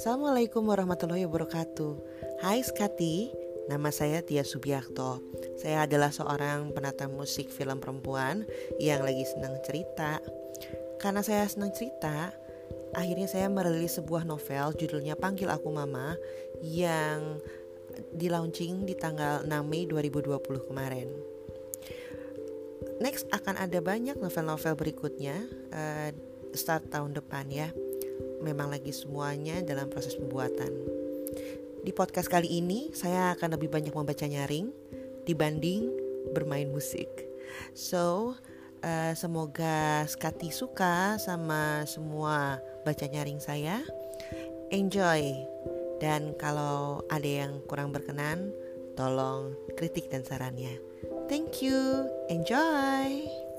Assalamualaikum warahmatullahi wabarakatuh. Hai Skati, nama saya Tia Subiakto. Saya adalah seorang penata musik film perempuan yang lagi senang cerita. Karena saya senang cerita, akhirnya saya merilis sebuah novel judulnya Panggil Aku Mama Yang di launching di tanggal 6 Mei 2020 kemarin. Next akan ada banyak novel-novel berikutnya uh, start tahun depan ya. Memang lagi semuanya dalam proses pembuatan. Di podcast kali ini saya akan lebih banyak membaca nyaring dibanding bermain musik. So, uh, semoga Skati suka sama semua baca nyaring saya. Enjoy. Dan kalau ada yang kurang berkenan, tolong kritik dan sarannya. Thank you. Enjoy.